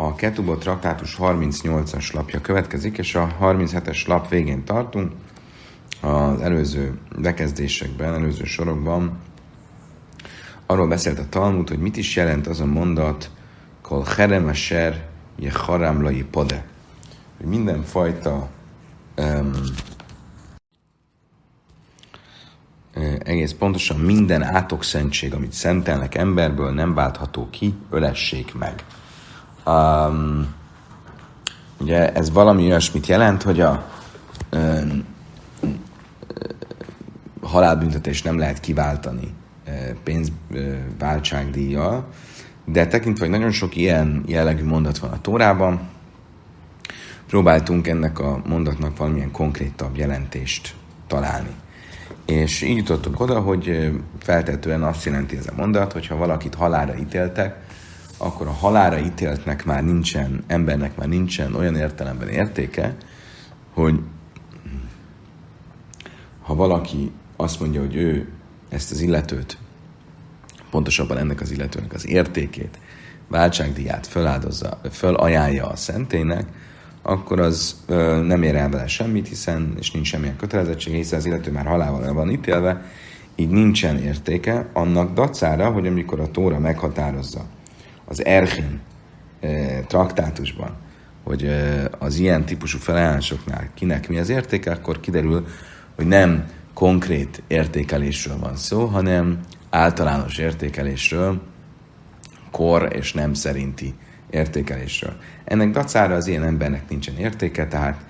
a Ketubot traktátus 38-as lapja következik, és a 37-es lap végén tartunk. Az előző bekezdésekben, előző sorokban arról beszélt a Talmud, hogy mit is jelent az a mondat, kol herem a ser, je haramlai pode. Hogy mindenfajta um, egész pontosan minden átokszentség, amit szentelnek emberből, nem váltható ki, ölessék meg. Um, ugye ez valami olyasmit jelent, hogy a um, halálbüntetést nem lehet kiváltani pénzváltságdíjjal, de tekintve, hogy nagyon sok ilyen jellegű mondat van a Tórában, próbáltunk ennek a mondatnak valamilyen konkrétabb jelentést találni. És így jutottunk oda, hogy feltetően azt jelenti ez a mondat, hogy ha valakit halára ítéltek, akkor a halára ítéltnek már nincsen, embernek már nincsen olyan értelemben értéke, hogy ha valaki azt mondja, hogy ő ezt az illetőt, pontosabban ennek az illetőnek az értékét, váltságdíját föláldozza, fölajánlja a szentének, akkor az ö, nem ér el vele semmit, hiszen, és nincs semmilyen kötelezettség, hiszen az illető már halálval van ítélve, így nincsen értéke annak dacára, hogy amikor a Tóra meghatározza az Erchin e, traktátusban, hogy az ilyen típusú felajánlásoknál kinek mi az értéke, akkor kiderül, hogy nem konkrét értékelésről van szó, hanem általános értékelésről, kor és nem szerinti értékelésről. Ennek dacára az ilyen embernek nincsen értéke, tehát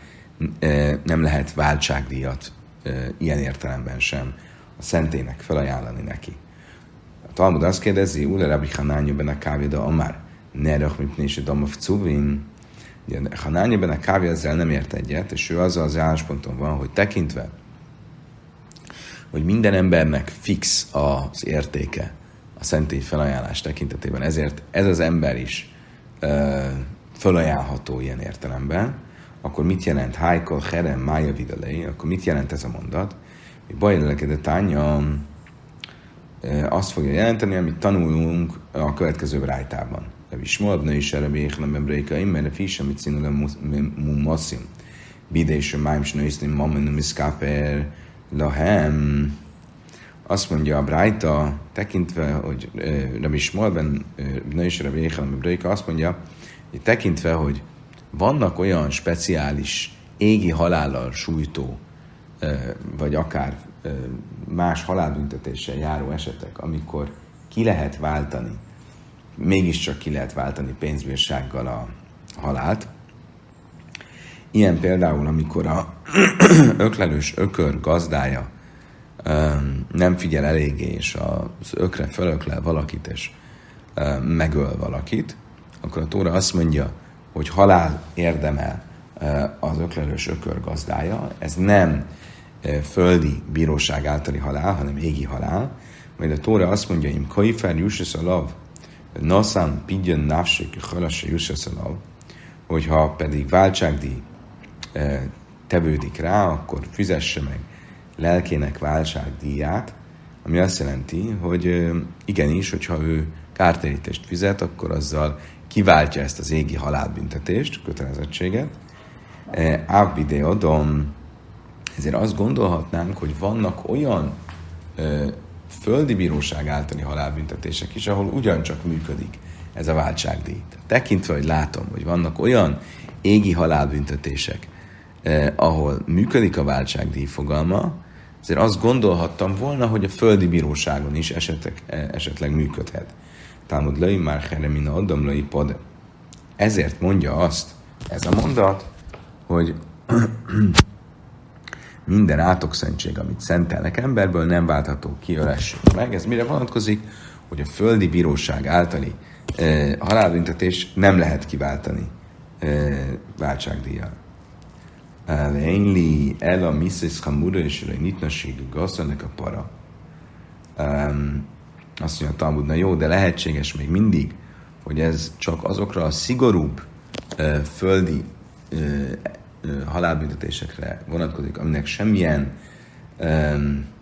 nem lehet váltságdíjat ilyen értelemben sem a szentének felajánlani neki. Talmud azt kérdezi, Ule Rabbi Hanányi ben a kávida amár, Nerach mipnési damav cuvin, Hanányi ben a kávé ezzel nem ért egyet, és ő azzal az állásponton van, hogy tekintve, hogy minden embernek fix az értéke a szentély felajánlás tekintetében, ezért ez az ember is fölajánlható ilyen értelemben, akkor mit jelent Hájkol, Herem, Mája Vidalei, akkor mit jelent ez a mondat? hogy Bajlelekedett tánya azt fogja jelenteni, amit tanulunk a következő rájtában. Levi Smolbna is erre béhnem ebreikaim, mert fis, amit színül a mumasszim. Bidés a máim snőisznim mamenu miszkáper lahem. Azt mondja a Brájta, tekintve, hogy Rabbi Smolben, na is Rabbi Échelem Ebreika, azt mondja, hogy tekintve, hogy vannak olyan speciális égi halállal sújtó, vagy akár más halálbüntetéssel járó esetek, amikor ki lehet váltani, mégiscsak ki lehet váltani pénzbírsággal a halált. Ilyen például, amikor a öklelős ökör gazdája nem figyel eléggé, és az ökre fölöklel valakit, és megöl valakit, akkor a Tóra azt mondja, hogy halál érdemel az öklelős ökör gazdája. Ez nem földi bíróság általi halál, hanem égi halál. Majd a Tóra azt mondja, im kaifer jusses a lav, naszán pidjön návsik, halassa jusses a lav, hogyha pedig váltságdíj tevődik rá, akkor fizesse meg lelkének váltságdíját, ami azt jelenti, hogy igenis, hogyha ő kártérítést fizet, akkor azzal kiváltja ezt az égi halálbüntetést, kötelezettséget. Abbideodon, ezért azt gondolhatnánk, hogy vannak olyan ö, földi bíróság általi halálbüntetések is, ahol ugyancsak működik ez a váltságdíj. Tekintve, hogy látom, hogy vannak olyan égi halálbüntetések, eh, ahol működik a váltságdíj fogalma, ezért azt gondolhattam volna, hogy a földi bíróságon is esetek, eh, esetleg működhet. Támod löj már heremina adom löj pod. Ezért mondja azt, ez a mondat, hogy minden átokszentség, amit szentelnek emberből, nem váltható ki, ölessünk meg. Ez mire vonatkozik? Hogy a földi bíróság általi e, halálbüntetés nem lehet kiváltani e, váltságdíjjal. Lényli el a miszis hamura és a nyitnaségű gasszanek a para. Um, azt mondja a Talmud, na jó, de lehetséges még mindig, hogy ez csak azokra a szigorúbb uh, földi uh, halálbüntetésekre vonatkozik, aminek semmilyen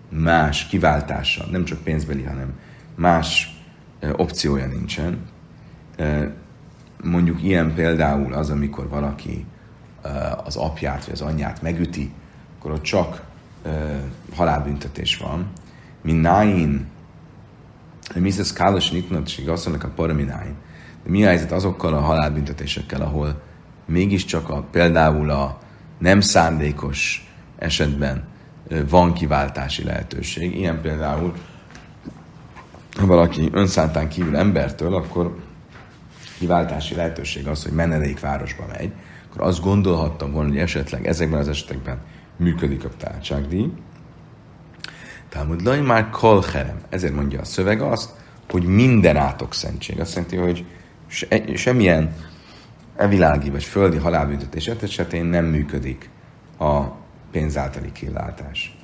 más kiváltása, nem csak pénzbeli, hanem más opciója nincsen. Mondjuk ilyen például az, amikor valaki az apját vagy az anyját megüti, akkor ott csak halálbüntetés van. Minnáin, mi ez kálos nitnat, és igazolnak a paramináin. De mi a helyzet azokkal a halálbüntetésekkel, ahol mégiscsak a, például a nem szándékos esetben van kiváltási lehetőség. Ilyen például, ha valaki önszántán kívül embertől, akkor kiváltási lehetőség az, hogy menedékvárosba megy, akkor azt gondolhattam volna, hogy esetleg ezekben az esetekben működik a tártságdíj. Talmud Laj már kolherem. Ezért mondja a szöveg azt, hogy minden átok szentség. Azt jelenti, hogy se, semmilyen evilági vagy földi halálbüntetés esetén nem működik a pénz általi kilátás.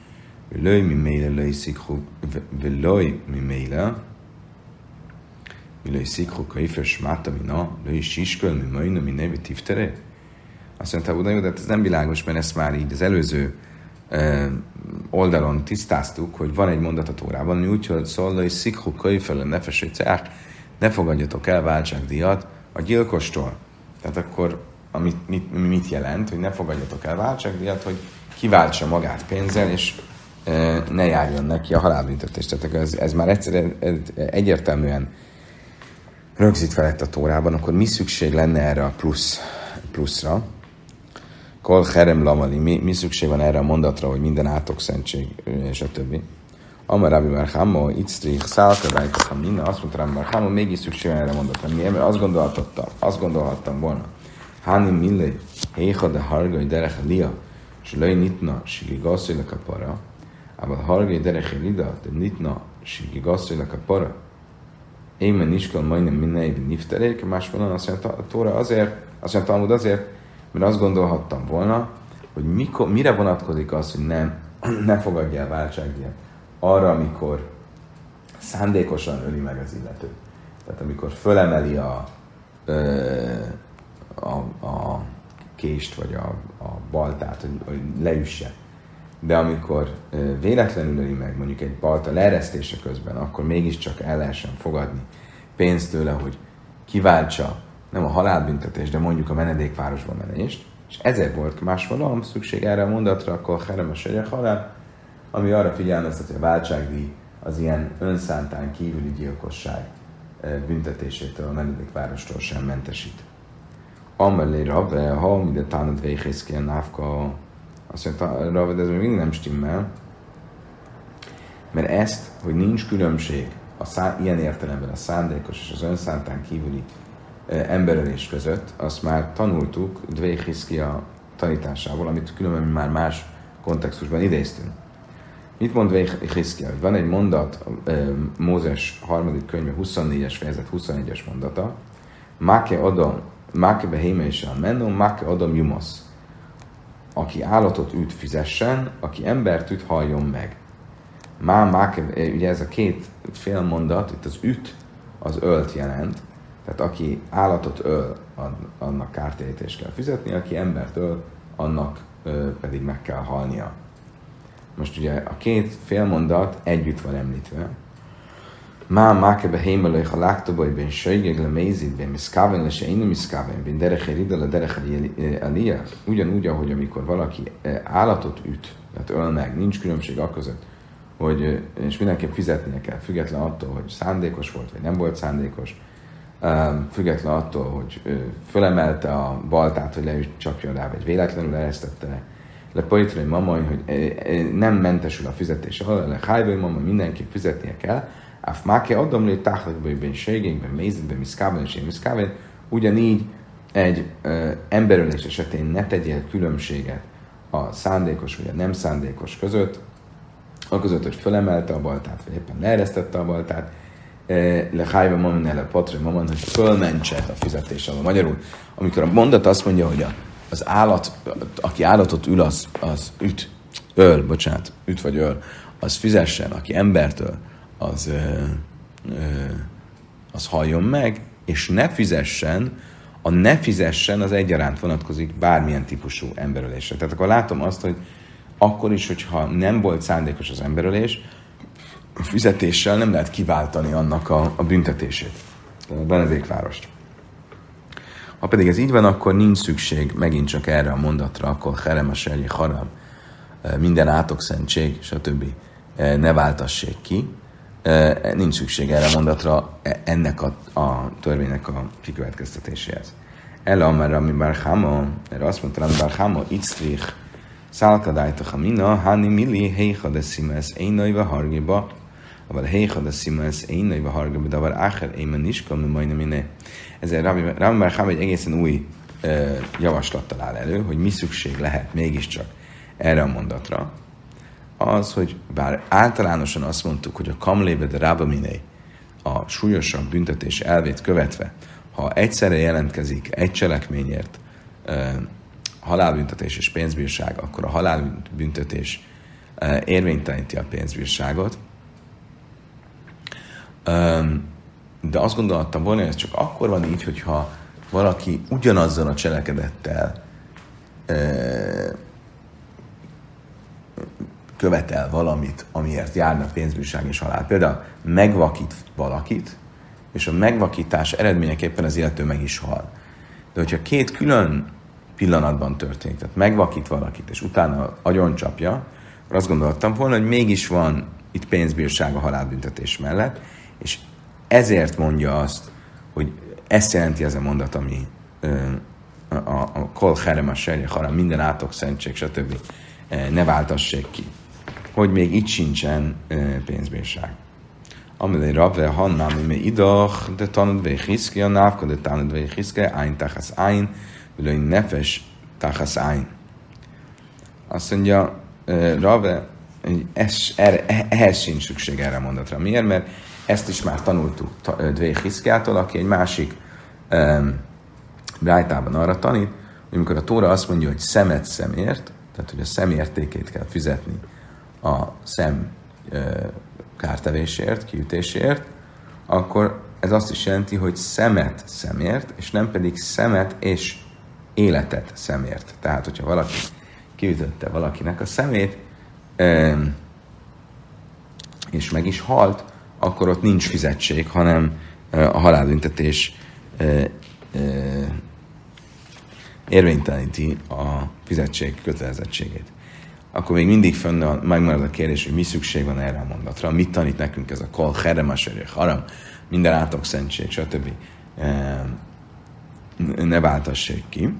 Lőj mi méle, lőj szikhu, lőj mi méle, lőj szikhu, kaifes máta, mi na, lőj sisköl, mi majna, mi nevi tiftere. Azt mondta, hogy de hát ez nem világos, mert ezt már így az előző oldalon tisztáztuk, hogy van egy mondat a Tórában, ami úgy, hogy szól, hogy szikhu kölyfele nefesé ne fogadjatok el váltságdíjat a gyilkostól. Tehát akkor amit, mit, mit jelent, hogy ne fogadjatok el váltságdíjat, hogy kiváltsa magát pénzzel, és e, ne járjon neki a halálbüntetés. Tehát ez, ez már egyszer egyértelműen rögzít felett a tórában, akkor mi szükség lenne erre a plusz, pluszra? Kol herem lamali, mi, mi szükség van erre a mondatra, hogy minden átok szentség, és a többi. Amarabi marhamo Hammo, Itztrich, Szálka, Vajka, Hamina, azt mondta Rabbi már Hammo, mégis szükség van erre mondatra. Miért? Mert azt gondolhattam, azt gondolhattam volna. Hani Mille, Héha de Hargai Derech Lia, és Lai Nitna, Sigi Gasszélek a para, Abba Hargai Derech Lida, de Nitna, Sigi Gasszélek a para. Émen Niskal majdnem mindenében niftelék, más vonalon azt mondja a Tóra azért, azt mondja Talmud azért, mert azt gondolhattam volna, hogy mikor, mire vonatkozik az, hogy nem, ne fogadja el váltságdíjat. Arra, amikor szándékosan öli meg az illető. Tehát amikor fölemeli a, a, a kést, vagy a, a baltát, hogy, hogy leüsse. De amikor véletlenül öli meg mondjuk egy balta leeresztése közben, akkor mégiscsak el lehessen fogadni pénzt tőle, hogy kiváltsa nem a halálbüntetés, de mondjuk a menedékvárosba menést, és ezért volt más valam szükség erre a mondatra, akkor heremes a halál, ami arra figyelmeztet, hogy a váltságdíj az ilyen önszántán kívüli gyilkosság büntetésétől a menedékvárostól sem mentesít. Amelé Rave, ha minden tánad végész ki a návka, azt mondja, Rave, de ez még mindig nem stimmel, mert ezt, hogy nincs különbség a szá- ilyen értelemben a szándékos és az önszántán kívüli emberölés között, azt már tanultuk a tanításából, amit különben már más kontextusban idéztünk. Mit mond Dveichiszkia? Van egy mondat, Mózes harmadik könyve 24-es fejezet 21-es mondata, Máke Adam Máke behéme és a menno, máke adom jumasz. Aki állatot üt, fizessen, aki embert üt, halljon meg. Má, máke, ugye ez a két fél mondat, itt az üt, az ölt jelent, tehát aki állatot öl, annak kártérítést kell fizetni, aki embert öl, annak pedig meg kell halnia. Most ugye a két félmondat együtt van említve. Má mákebe hémelőj, ha láktobaj, ben söjgeg le mézid, ben miszkáven le se inni miszkáven, ben dereche rida le dereche. Eh, Ugyanúgy, ahogy amikor valaki eh, állatot üt, tehát öl meg, nincs különbség a között, hogy, eh, és mindenképp fizetnie kell, független attól, hogy szándékos volt, vagy nem volt szándékos, ehm, független attól, hogy fölemelte a baltát, hogy le is csapja rá, vagy véletlenül eresztette le politrai mama, hogy nem mentesül a fizetés alól, le hájbai mama, mindenképp fizetnie kell, Af máke adom lé táhlatban bőségénkben, mézitben, miszkában és én miszkában, ugyanígy egy ö, emberölés esetén ne tegyél különbséget a szándékos vagy a nem szándékos között, a között, hogy fölemelte a baltát, vagy éppen leeresztette a baltát, le hájba mamin ele patre maman, hogy fölmentse a fizetés alól. Magyarul, amikor a mondat azt mondja, hogy a, az állat, aki állatot ül, az, az üt, öl, bocsánat, üt vagy öl, az fizessen, aki embertől, az, ö, ö, az halljon meg, és ne fizessen, a ne fizessen az egyaránt vonatkozik bármilyen típusú emberölésre. Tehát akkor látom azt, hogy akkor is, hogyha nem volt szándékos az emberölés, a fizetéssel nem lehet kiváltani annak a, a büntetését, Benedékvárost. Ha pedig ez így van, akkor nincs szükség megint csak erre a mondatra, akkor heremeserje, harab, e, minden átokszentség, stb. E, ne váltassék ki. E, nincs szükség erre a mondatra ennek a, a törvénynek a kikövetkeztetéséhez. Ele amara mi barhamo, erre azt mondta, ami barhamo, itzrich, szálkadájta hamina, hani mili, heiha de szimesz, éjnaiva hargiba, aval heiha de szimesz, éjnaiva hargiba, davar áher, éjmen iska, mi majdnem iné. Ezért Rabbi Barham egy egészen új uh, javaslattal áll elő, hogy mi szükség lehet mégiscsak erre a mondatra. Az, hogy bár általánosan azt mondtuk, hogy a kamlébe de rába miné, a súlyosabb büntetés elvét követve, ha egyszerre jelentkezik egy cselekményért uh, halálbüntetés és pénzbírság, akkor a halálbüntetés uh, érvényteleníti a pénzbírságot, de azt gondoltam volna, hogy ez csak akkor van így, hogyha valaki ugyanazzal a cselekedettel követel valamit, amiért járna pénzbírság és halál. Például megvakít valakit, és a megvakítás eredményeképpen az illető meg is hal. De hogyha két külön pillanatban történik, tehát megvakít valakit, és utána agyoncsapja, akkor azt gondoltam volna, hogy mégis van itt pénzbírság a halálbüntetés mellett, és ezért mondja azt, hogy ezt jelenti ez a mondat, ami a, a, a kol herem a serje haram, minden átok, szentség, stb. ne váltassék ki. Hogy még itt sincsen pénzbírság. Amelé rabve hannám, mi idach, de tanod ve hiszki a návka, de tanod ve hiszki, ájn tachasz ájn, vilőny nefes tachasz ájn. Azt mondja, Rave, ez, erre, ehhez sincs szükség erre a mondatra. Miért? Mert ezt is már tanultuk Dvé Hiszkiától, aki egy másik um, brájtában arra tanít, hogy amikor a Tóra azt mondja, hogy szemet szemért, tehát hogy a szemértékét kell fizetni a szem uh, kártevésért, kiütésért, akkor ez azt is jelenti, hogy szemet szemért, és nem pedig szemet és életet szemért. Tehát, hogyha valaki kiütötte valakinek a szemét, és meg is halt, akkor ott nincs fizetség, hanem a halálbüntetés érvényteleníti a fizetség kötelezettségét. Akkor még mindig fönn megmarad a kérdés, hogy mi szükség van erre a mondatra, mit tanít nekünk ez a kol, herem, haram, minden átok szentség, stb. Ne váltassék ki.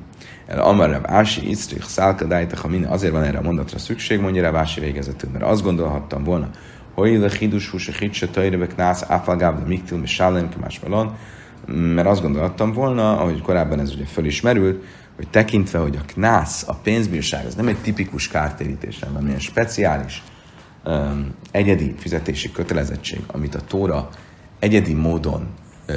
El Amarab Ási, Isztrich, Szálka, ha minden, azért van erre a mondatra szükség, mondja rá Ási végezetül, mert azt gondolhattam volna, hogy a chidus hús a chid se tajrebe knász áfalgáb de miktil mi sálem más melon, mert azt gondoltam volna, ahogy korábban ez ugye fölismerült, hogy tekintve, hogy a knász, a pénzbírság, az nem egy tipikus kártérítés, hanem ilyen speciális, um, egyedi fizetési kötelezettség, amit a Tóra egyedi módon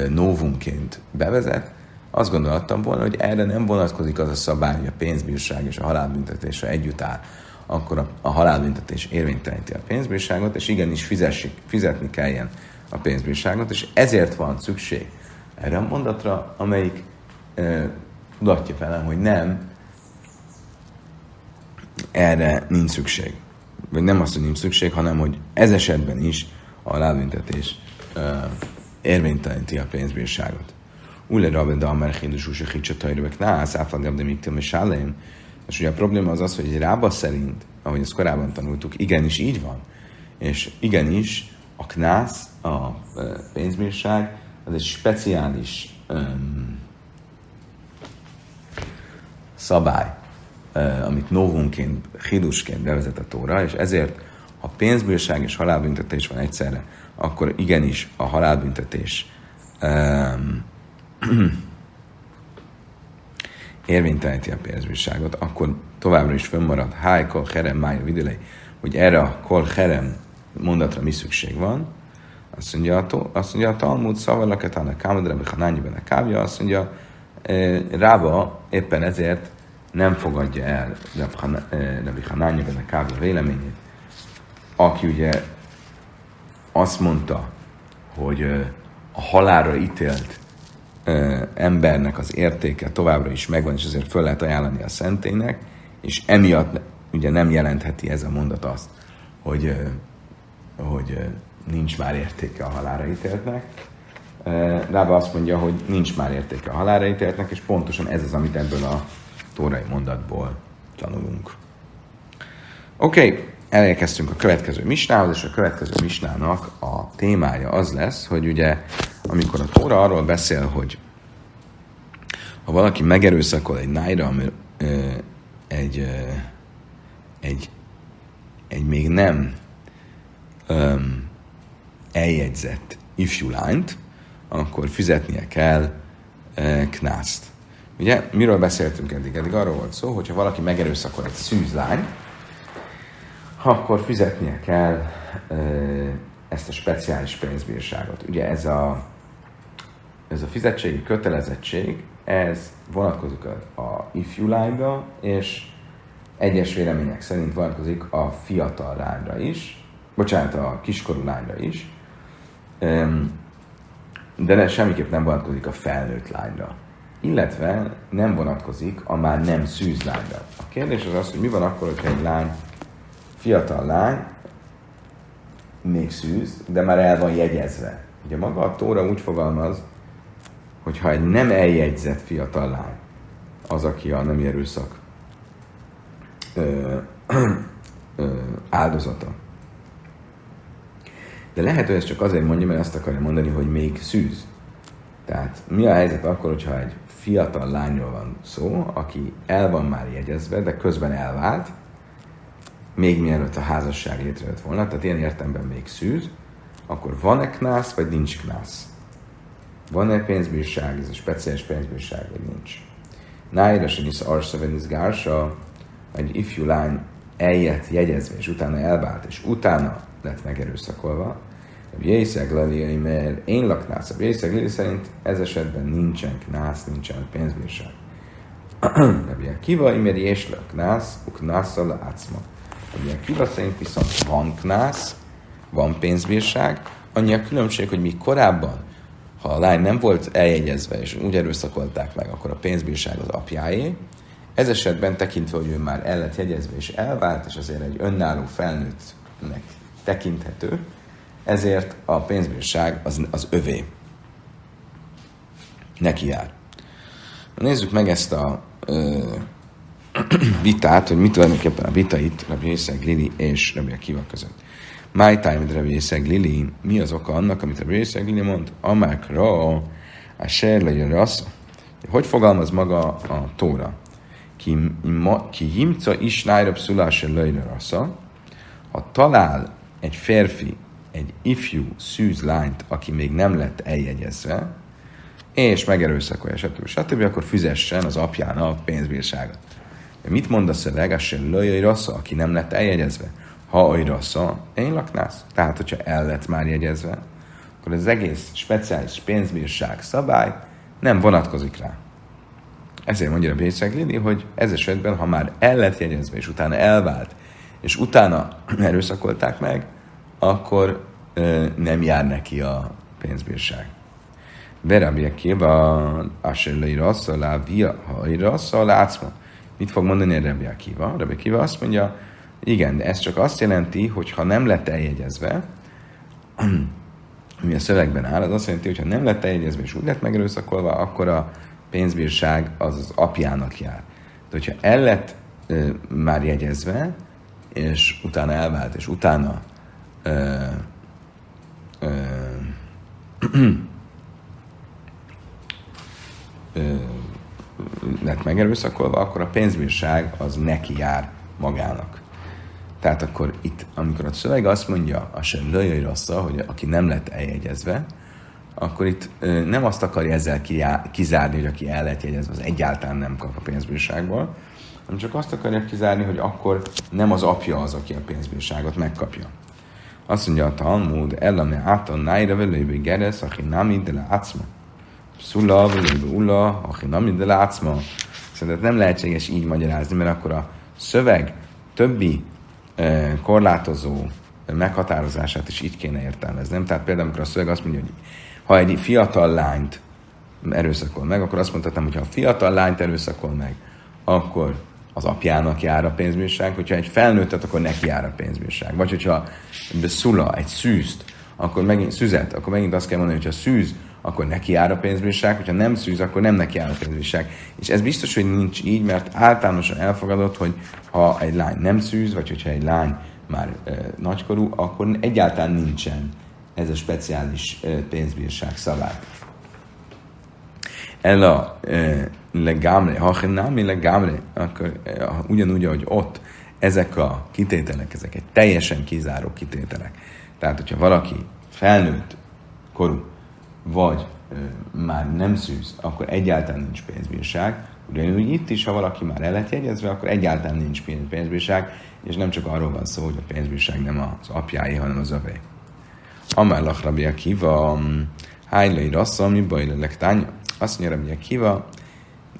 novumként bevezet, azt gondoltam volna, hogy erre nem vonatkozik az a szabály, hogy a pénzbírság és a halálbüntetése együtt áll, akkor a, halálbüntetés érvényteleníti a pénzbírságot, és igenis fizessi, fizetni kelljen a pénzbírságot, és ezért van szükség erre a mondatra, amelyik e, tudatja velem, hogy nem, erre nincs szükség. Vagy nem azt, hogy nincs szükség, hanem hogy ez esetben is a halálbüntetés e, érvényteleníti a pénzbírságot. Ule rabbe da mer chidus tajrövek nász, áfagab de miktem és ugye a probléma az az, hogy egy rába szerint, ahogy ezt korábban tanultuk, igenis így van. És igenis a knász, a pénzbírság, az egy speciális um, szabály, amit novunként, hidusként bevezet a tóra, és ezért, ha pénzbírság és halálbüntetés van egyszerre, akkor igenis a halálbüntetés um, érvényteleníti a pénzbírságot, akkor továbbra is fönnmarad háj, kol, herem, mája, vidülej, hogy erre a kol, herem mondatra mi szükség van. Azt mondja, a, azt mondja a Talmud, szavalaket, a kámadra, hanányiben a kávja, azt mondja, Rába éppen ezért nem fogadja el Rabbi Hanányiben a kávja véleményét, aki ugye azt mondta, hogy a halára ítélt embernek az értéke továbbra is megvan, és ezért föl lehet ajánlani a szentének, és emiatt ugye nem jelentheti ez a mondat azt, hogy, hogy nincs már értéke a halára ítéltnek. Rába azt mondja, hogy nincs már értéke a halálra ítéltnek, és pontosan ez az, amit ebből a tórai mondatból tanulunk. Oké, okay, elérkeztünk a következő misnához, és a következő misnának a témája az lesz, hogy ugye, amikor a Tóra arról beszél, hogy ha valaki megerőszakol egy nájra, ami egy, egy, egy még nem ö, eljegyzett ifjú lányt, akkor fizetnie kell ö, knászt. Ugye, miről beszéltünk eddig? Eddig arról volt szó, hogyha valaki megerőszakol egy szűzlány, akkor fizetnie kell ö, ezt a speciális pénzbírságot. Ugye ez a, ez a fizetségi kötelezettség, ez vonatkozik a, a ifjú lányra, és egyes vélemények szerint vonatkozik a fiatal lányra is, bocsánat, a kiskorú lányra is, de ne, semmiképp nem vonatkozik a felnőtt lányra. Illetve nem vonatkozik a már nem szűz lányra. A kérdés az az, hogy mi van akkor, hogyha egy lány, fiatal lány, még szűz, de már el van jegyezve. Ugye maga a Tóra úgy fogalmaz, hogyha egy nem eljegyzett fiatal lány, az, aki a nem erőszak áldozata. De lehet, hogy ezt csak azért mondja, mert azt akarja mondani, hogy még szűz. Tehát mi a helyzet akkor, hogyha egy fiatal lányról van szó, aki el van már jegyezve, de közben elvált, még mielőtt a házasság létrejött volna, tehát ilyen értemben még szűz, akkor van-e knász, vagy nincs knász? Van-e pénzbírság, ez a speciális pénzbírság, vagy nincs? Nájra se nisz vagy gársa, egy ifjú lány eljött jegyezve, és utána elvált, és utána lett megerőszakolva, Jészeg Laliai, mert én laknász. A Jészeg Lili szerint ez esetben nincsen knász, nincsen pénzbírság. Rabbi Akiva, imer és laknász, uknászal átszma. Rabbi Akiva szerint viszont van knász, van pénzbírság, annyi a különbség, hogy mi korábban ha a lány nem volt eljegyezve, és úgy erőszakolták meg, akkor a pénzbírság az apjáé. Ez esetben tekintve, hogy ő már el lett jegyezve és elvált, és azért egy önálló felnőttnek tekinthető, ezért a pénzbírság az, az övé. Neki jár. Nézzük meg ezt a ö, vitát, hogy mit tulajdonképpen a vita itt Rabbi Lili és Rabbi Akiva között. My time Yiseg Lili, mi az oka annak, amit Yiseg Lili mond? Amákra, a serle rassz. Hogy fogalmaz maga a Tóra? Ki, ki himca is nájrab szulásra löjre rassza, ha talál egy férfi, egy ifjú szűz lányt, aki még nem lett eljegyezve, és megerőszakolja, stb. stb., akkor fizessen az apjának pénzbírságot. De mit mond a szöveg? A se rassza, aki nem lett eljegyezve ha szó, én laknász. Tehát, hogyha el lett már jegyezve, akkor az egész speciális pénzbírság szabály nem vonatkozik rá. Ezért mondja a Bécsek Lili, hogy ez esetben, ha már el lett jegyezve, és utána elvált, és utána erőszakolták meg, akkor ö, nem jár neki a pénzbírság. Berabbi Akiva, Asher rassza, lá, via, rassza, látszma. Mit fog mondani a Rabbi Akiva? Rabbi Akiva azt mondja, igen, de ez csak azt jelenti, hogy ha nem lett eljegyezve, ami a szövegben áll, az azt jelenti, hogy ha nem lett eljegyezve és úgy lett megerőszakolva, akkor a pénzbírság az az apjának jár. De hogyha el lett ö, már jegyezve, és utána elvált, és utána ö, ö, lett megerőszakolva, akkor a pénzbírság az neki jár magának. Tehát akkor itt, amikor a szöveg azt mondja, a sem lőjöjj rossza, hogy aki nem lett eljegyezve, akkor itt nem azt akarja ezzel kizárni, hogy aki el lett jegyezve, az egyáltalán nem kap a pénzbírságból, hanem csak azt akarja kizárni, hogy akkor nem az apja az, aki a pénzbírságot megkapja. Azt mondja a Talmud, ellame áton nájra velőbe geresz, aki nami de le ácma. Szula velőbe ulla, aki nami de le ácma. Szerintem nem lehetséges így magyarázni, mert akkor a szöveg többi korlátozó meghatározását is így kéne értelmezni. Tehát például, amikor a szöveg azt mondja, hogy ha egy fiatal lányt erőszakol meg, akkor azt mondhatom, hogy ha a fiatal lányt erőszakol meg, akkor az apjának jár a pénzbírság, hogyha egy felnőttet, akkor neki jár a pénzbírság. Vagy hogyha szula, egy szűzt, akkor megint szüzet, akkor megint azt kell mondani, hogy ha szűz, akkor neki jár a pénzbírság, hogyha nem szűz, akkor nem neki jár a pénzbírság. És ez biztos, hogy nincs így, mert általánosan elfogadott, hogy ha egy lány nem szűz, vagy hogyha egy lány már e, nagykorú, akkor egyáltalán nincsen ez a speciális e, pénzbírság szabály. El a e, legámre, ha nem legámre, akkor e, ugyanúgy, ahogy ott ezek a kitételek, ezek egy teljesen kizáró kitételek. Tehát, hogyha valaki felnőtt korú, vagy már nem szűz, akkor egyáltalán nincs pénzbírság. Ugyanúgy itt is, ha valaki már el lett jegyezve, akkor egyáltalán nincs pénzbírság, és nem csak arról van szó, hogy a pénzbírság nem az apjái, hanem az övé. Amellach Rabbi Akiva, Hájlai Rassza, mi baj tány, azt mondja Rabbi Akiva,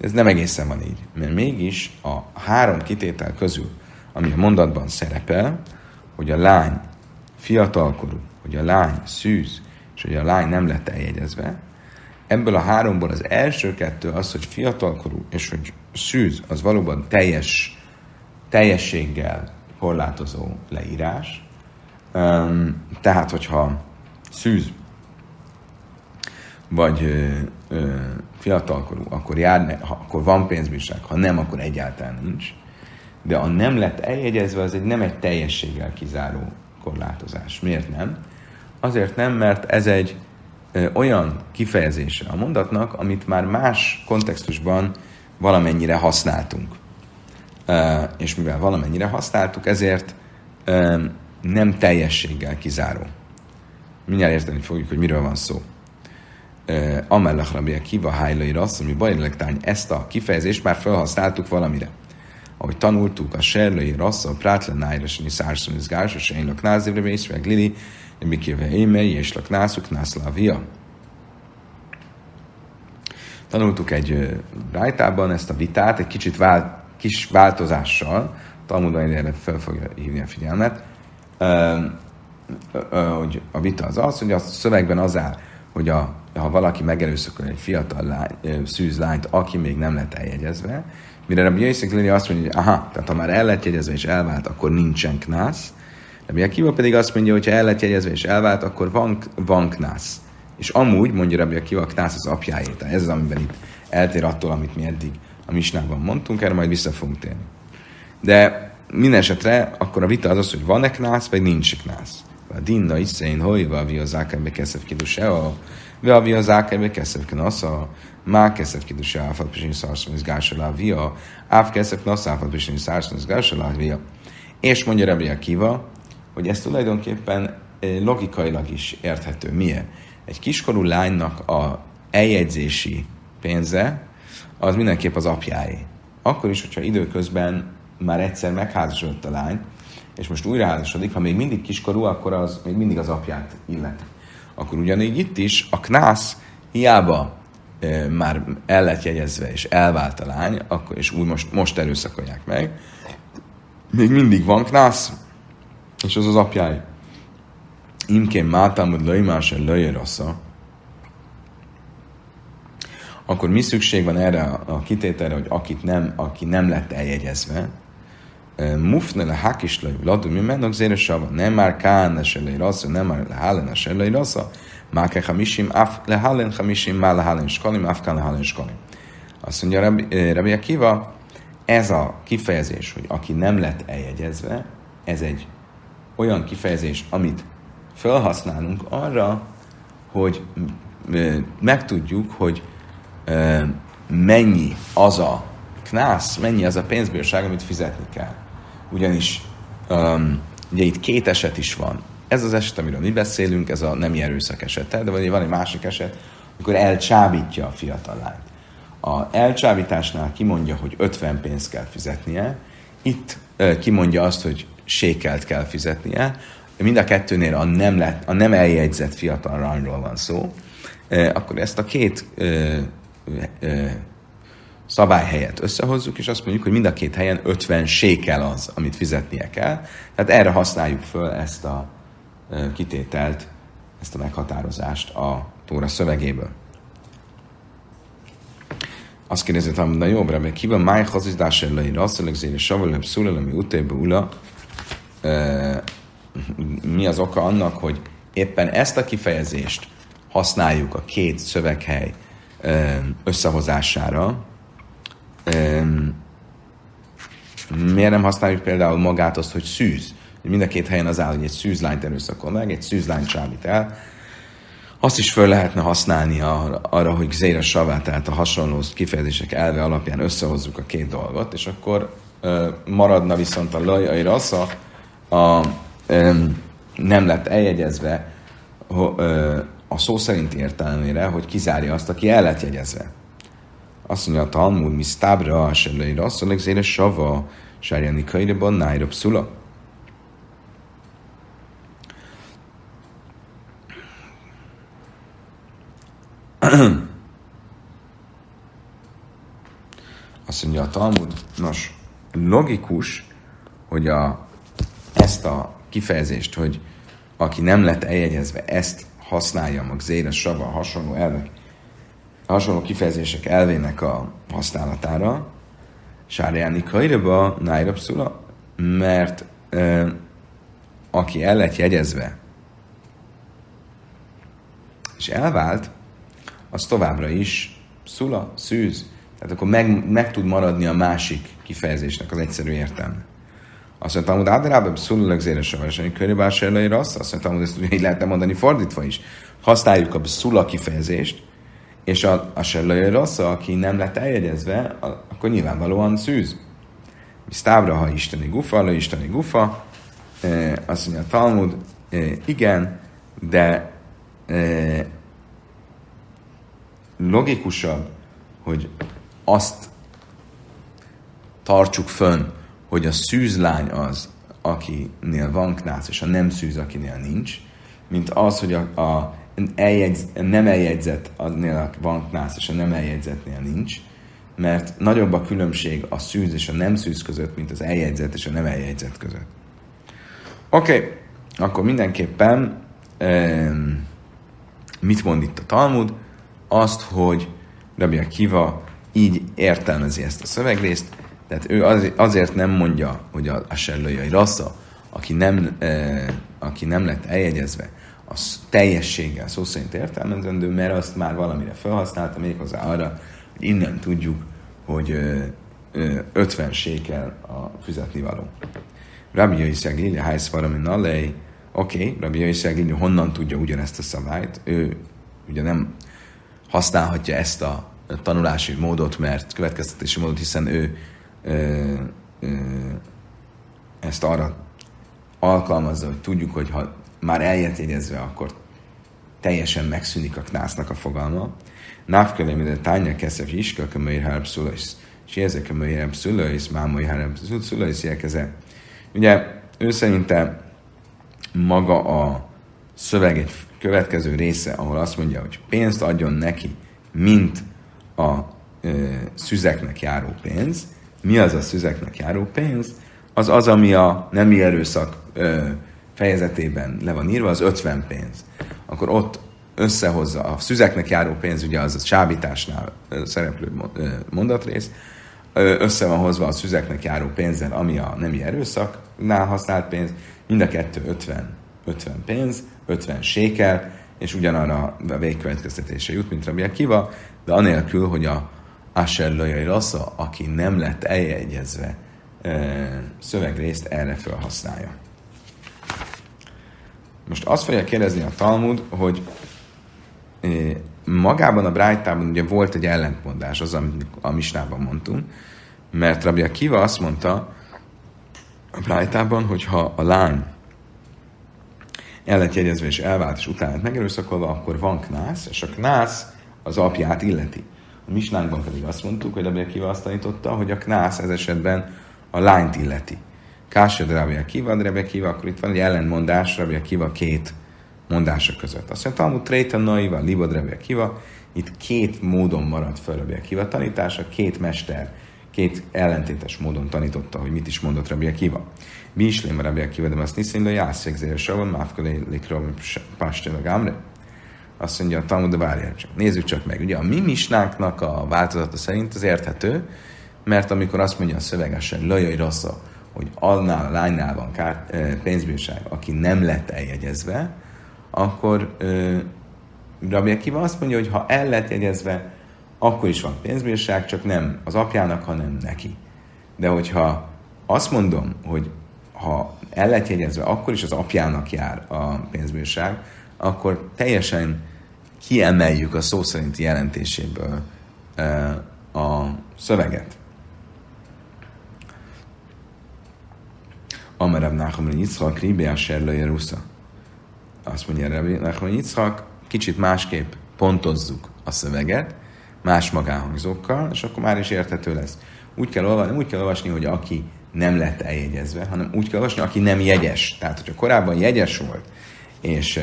ez nem egészen van így, mert mégis a három kitétel közül, ami a mondatban szerepel, hogy a lány fiatalkorú, hogy a lány szűz, és hogy a lány nem lett eljegyezve, ebből a háromból az első kettő az, hogy fiatalkorú, és hogy szűz, az valóban teljes, teljességgel korlátozó leírás. tehát, hogyha szűz, vagy ö, ö, fiatalkorú, akkor, jár, ha, akkor van pénzbírság, ha nem, akkor egyáltalán nincs. De a nem lett eljegyezve, az egy nem egy teljességgel kizáró korlátozás. Miért nem? Azért nem, mert ez egy olyan kifejezése a mondatnak, amit már más kontextusban valamennyire használtunk. És mivel valamennyire használtuk, ezért nem teljességgel kizáró. Mindjárt érteni fogjuk, hogy miről van szó. Amellach Rabbi Akiva Hájlai Rassz, ami bajlektány, ezt a kifejezést már felhasználtuk valamire. Ahogy tanultuk, a Serlai Rassz, a Prátlen Nájrasani Szárszon Izgás, a Sejnlak Názivre Vész, meg Lili, Mikéve Émei, és Lak Nászuk, Nászlávia. Tanultuk egy rájtában ezt a vitát, egy kicsit vált, kis változással, Talmudban erre fel fogja hívni a figyelmet, hogy a vita az az, hogy a szövegben az áll, hogy a, ha valaki megerőszakol egy fiatal lány, szűz aki még nem lett eljegyezve, mire Rabbi Jöjszek Lili azt mondja, hogy aha, tehát ha már el lett jegyezve és elvált, akkor nincsen knász. Rabbi Akiva pedig azt mondja, hogy ha el lett jegyezve és elvált, akkor van, van knász. És amúgy, mondja Rabbi Akiva, a knász az apjáé. Tehát ez az, amiben itt eltér attól, amit mi eddig a misnában mondtunk, erre majd vissza fogunk térni. De minden esetre akkor a vita az az, hogy van-e knász, vagy nincs knász. A dinna iszén, hogy vavi az ákembe keszef kidusea, vavi az ákembe keszef knasza, má keszef kidusea, áfat pisin szarszom, ez gása via, áf keszef knasza, áfat pisin szarszom, ez gása via. És mondja Rebbi Akiva, hogy ez tulajdonképpen eh, logikailag is érthető. Milyen? Egy kiskorú lánynak a eljegyzési pénze, az mindenképp az apjáé. Akkor is, hogyha időközben már egyszer megházasodott a lány, és most újra házasodik, ha még mindig kiskorú, akkor az még mindig az apját illet. Akkor ugyanígy itt is a knász hiába e, már el lett jegyezve, és elvált a lány, akkor, és úgy most, most erőszakolják meg, még mindig van knász, és az az apjáj. Imkén mátámod löjmás el löjjerassza, akkor mi szükség van erre a kitételre, hogy akit nem, aki nem lett eljegyezve, mufne le hakislai vladu mi menok zére sava, nem már kána se le rassa, nem már le hálena se le rassa, má ke hamisim, af le hálen hamisim, má le hálen skalim, af kán le hálen skalim. Azt mondja Rabbi Akiva, ez a kifejezés, hogy aki nem lett eljegyezve, ez egy olyan kifejezés, amit felhasználunk arra, hogy megtudjuk, hogy mennyi az a knász, mennyi az a pénzbírság, amit fizetni kell ugyanis ugye itt két eset is van. Ez az eset, amiről mi beszélünk, ez a nem erőszak esete, de van egy másik eset, amikor elcsábítja a fiatal lányt. A elcsábításnál kimondja, hogy 50 pénzt kell fizetnie, itt kimondja azt, hogy sékelt kell fizetnie, mind a kettőnél a nem, lett, a nem eljegyzett fiatal rányról van szó, akkor ezt a két uh, szabály helyett összehozzuk, és azt mondjuk, hogy mind a két helyen 50 sékel az, amit fizetnie kell. Tehát erre használjuk föl ezt a kitételt, ezt a meghatározást a Tóra szövegéből. Azt kérdezi, hogy na jobbra, mert kiben máj hazizdás ellai rasszalek zéri savalem szúlelemi utébe ula, mi az oka annak, hogy éppen ezt a kifejezést használjuk a két szöveghely összehozására, miért nem használjuk például magát azt, hogy szűz? Mind a két helyen az áll, hogy egy szűzlányt erőszakol meg, egy szűzlányt csábít el. Azt is föl lehetne használni arra, hogy Zéra Savá, tehát a hasonló kifejezések elve alapján összehozzuk a két dolgot, és akkor maradna viszont a laj, a a, nem lett eljegyezve a szó szerinti értelmére, hogy kizárja azt, aki el lett jegyezve. Azt mondja a Talmud, mi sztábra, a sellőire, azt mondja, hogy sava, sárjani kajreban, nájra pszula. Azt mondja a Talmud, nos, logikus, hogy a, ezt a kifejezést, hogy aki nem lett eljegyezve, ezt használja mag zéres sava hasonló elvek, hasonló kifejezések elvének a használatára, Sárjáni Kairaba, Nájrapszula, mert e, aki el lett jegyezve, és elvált, az továbbra is szula, szűz, tehát akkor meg, meg tud maradni a másik kifejezésnek az egyszerű értelme. Azt mondta, hogy Áderában szólulak zéres a verseny körülbelül se azt, azt mondta, hogy ezt így lehetne mondani fordítva is. Használjuk a szula kifejezést, és a, a sellője rossz, aki nem lett eljegyezve, akkor nyilvánvalóan szűz. Sztávra, ha isteni gufa, le isteni gufa, e, azt mondja a Talmud, e, igen, de e, logikusabb, hogy azt tartsuk fönn, hogy a szűzlány az, akinél van knász, és a nem szűz, akinél nincs, mint az, hogy a, a eljegyz, nem eljegyzett aznél van knász, és a nem eljegyzetnél nincs, mert nagyobb a különbség a szűz és a nem szűz között, mint az eljegyzett és a nem eljegyzett között. Oké, okay. akkor mindenképpen um, mit mond itt a Talmud? Azt, hogy Rabbi Akiva így értelmezi ezt a szövegrészt, tehát ő azért nem mondja, hogy a, a sellőjai rassza, aki nem, e, aki nem lett eljegyezve, az teljességgel szó szerint értelmezendő, mert azt már valamire felhasználta, méghozzá arra, hogy innen tudjuk, hogy ö, ö, 50 sékel a fizetni való. Rabbi Jöjszeg Lili, Hájsz Nalej, oké, okay, Rabbi Lili honnan tudja ugyanezt a szabályt, ő ugye nem használhatja ezt a tanulási módot, mert következtetési módot, hiszen ő ezt arra alkalmazza, hogy tudjuk, hogy ha már eljött jegyezve, akkor teljesen megszűnik a knásznak a fogalma. Návkele, mint a tánya keszef iska, kömöjr harab szulajsz. És ezek a möjr harab szulajsz, mámoi harab szulajsz jelkeze. Ugye ő szerinte maga a szöveg egy következő része, ahol azt mondja, hogy pénzt adjon neki, mint a ö, szüzeknek járó pénz. Mi az a szüzeknek járó pénz? Az az, ami a nemi erőszak ö, fejezetében le van írva, az 50 pénz. Akkor ott összehozza a szüzeknek járó pénz, ugye az a csábításnál szereplő mondatrész, össze van hozva a szüzeknek járó pénzzel, ami a nemi erőszaknál használt pénz, mind a kettő 50, 50 pénz, 50 sékel, és ugyanarra a végkövetkeztetése jut, mint Rabbi Akiva, de anélkül, hogy a Asher Rassa, aki nem lett eljegyezve, szövegrészt erre felhasználja. Most azt fogja kérdezni a Talmud, hogy magában a Brájtában ugye volt egy ellentmondás, az, amit a Misnában mondtunk, mert Rabbi Akiva azt mondta a Brájtában, hogy ha a lány el lett jegyezve és elvált, és utána megerőszakolva, akkor van knász, és a knász az apját illeti. A misnánkban pedig azt mondtuk, hogy Rabbi Akiva azt tanította, hogy a knász ez esetben a lányt illeti. Kásod Rabbi Akiva, Rabbi Akiva, akkor itt van egy ellentmondás Rabbi Akiva két mondása között. Azt mondja, Talmud Tréta Naiva, Libod Rabbi Akiva, itt két módon maradt fel Rabbi Akiva tanítása, két mester, két ellentétes módon tanította, hogy mit is mondott Rabbi Akiva. Mi is lém Rabbi Akiva, de azt jászék zér savan, máfkolé likrom a gámre. Azt mondja, a Talmud, de várjál csak. Nézzük csak meg. Ugye a mi misnáknak a változata szerint az érthető, mert amikor azt mondja a szövegesen, lajai rassza, hogy annál a lánynál van kár, pénzbírság, aki nem lett eljegyezve, akkor ö, Rabbi Akiva azt mondja, hogy ha el lett jegyezve, akkor is van pénzbírság, csak nem az apjának, hanem neki. De hogyha azt mondom, hogy ha el lett jegyezve, akkor is az apjának jár a pénzbírság, akkor teljesen kiemeljük a szó szerinti jelentéséből e, a szöveget. Amerab Nachman Yitzchak, Ribiá Serlője Rusza. Azt mondja Rabbi Nachman Yitzchak, kicsit másképp pontozzuk a szöveget, más magánhangzókkal, és akkor már is érthető lesz. Úgy kell olvasni, úgy kell olvasni, hogy aki nem lett eljegyezve, hanem úgy kell olvasni, aki nem jegyes. Tehát, hogyha korábban jegyes volt, és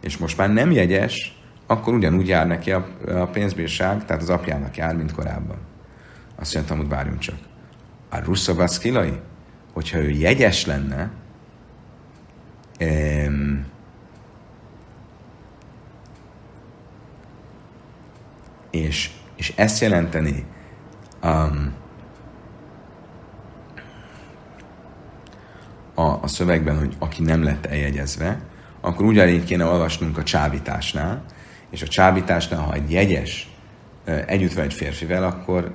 és most már nem jegyes, akkor ugyanúgy jár neki a, a pénzbírság, tehát az apjának jár, mint korábban. Azt mondtam, hogy várjunk csak. A Russzabaszkilai, hogyha ő jegyes lenne, em, és, és ezt jelenteni um, a, a szövegben, hogy aki nem lett eljegyezve, akkor ugyanígy kéne olvasnunk a csábításnál, és a csábításnál, ha egy jegyes együtt van egy férfivel, akkor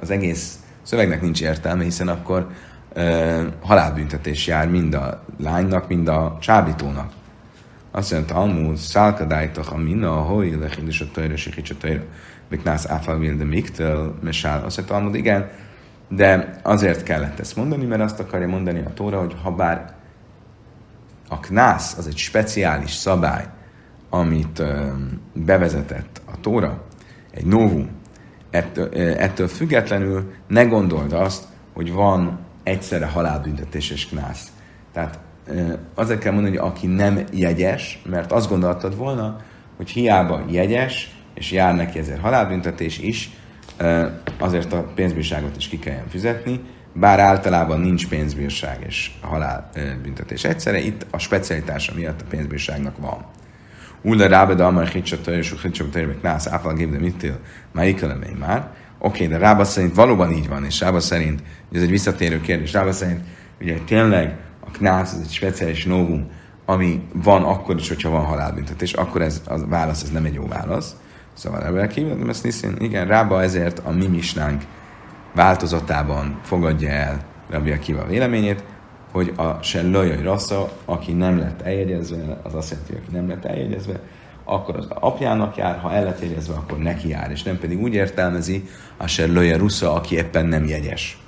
az egész szövegnek nincs értelme, hiszen akkor halálbüntetés jár mind a lánynak, mind a csábítónak. Azt mondja, Talmud, szálkadájtak a minna, a hoi, lechindus a tajra, sikhics a tajra, miknász áfal de miktel, mesál. Azt mondja, Talmud, igen, de azért kellett ezt mondani, mert azt akarja mondani a Tóra, hogy ha bár a knász az egy speciális szabály, amit bevezetett a Tóra, egy novum, ettől, függetlenül ne gondold azt, hogy van egyszerre halálbüntetés és knász. Tehát azért kell mondani, hogy aki nem jegyes, mert azt gondoltad volna, hogy hiába jegyes, és jár neki ezért halálbüntetés is, azért a pénzbírságot is ki kelljen fizetni, bár általában nincs pénzbírság és halálbüntetés egyszerre, itt a specialitása miatt a pénzbírságnak van. Ulla rábeda amar hicsata és hicsata törvek nász áfal gépde mittél, már már. Oké, de Rába szerint valóban így van, és Rába szerint, ez egy visszatérő kérdés, Rába szerint ugye tényleg a knász az egy speciális novum, ami van akkor is, hogyha van halálbüntetés, akkor ez a válasz ez nem egy jó válasz. Szóval ebből kívül, ezt niszin, igen, Rába ezért a mi változatában fogadja el Rabbi Akiva véleményét, hogy a se lajai rassza, aki nem lett eljegyezve, az azt jelenti, aki nem lett eljegyezve, akkor az apjának jár, ha el lett jegyezve, akkor neki jár, és nem pedig úgy értelmezi a se lője rusza, aki éppen nem jegyes.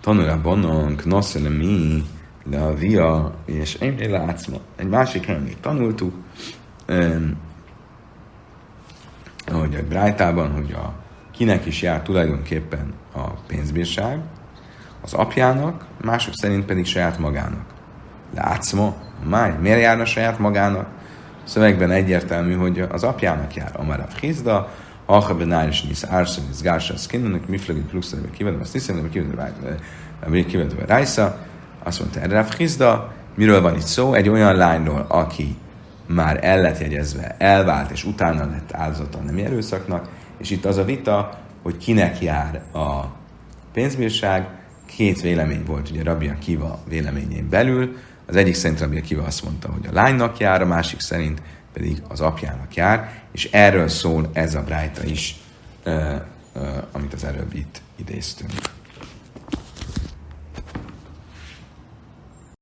Tanulja bonnonk, noszele mi, le a via, és én látsz ma. Egy másik helyen még tanultuk, um, hogy a Brájtában, hogy a, kinek is jár tulajdonképpen a pénzbírság, az apjának, mások szerint pedig saját magának. Látsz ma, máj, miért járna saját magának? A szövegben egyértelmű, hogy az apjának jár. Amara Frizda, Hacha benáris nisz árszon, nisz gársa, szkinnenek, miflegit pluszra, kivedem, azt hiszem, hogy kivedem, kivedem Rájsza. Azt mondta erre Frizda, miről van itt szó? Egy olyan lányról, aki már el lett jegyezve, elvált, és utána lett áldozata nem erőszaknak, és itt az a vita, hogy kinek jár a pénzbírság, két vélemény volt ugye Rabbi Akiva véleményén belül. Az egyik szerint Rabbi Akiva azt mondta, hogy a lánynak jár, a másik szerint pedig az apjának jár, és erről szól ez a brájta is, amit az előbb itt idéztünk.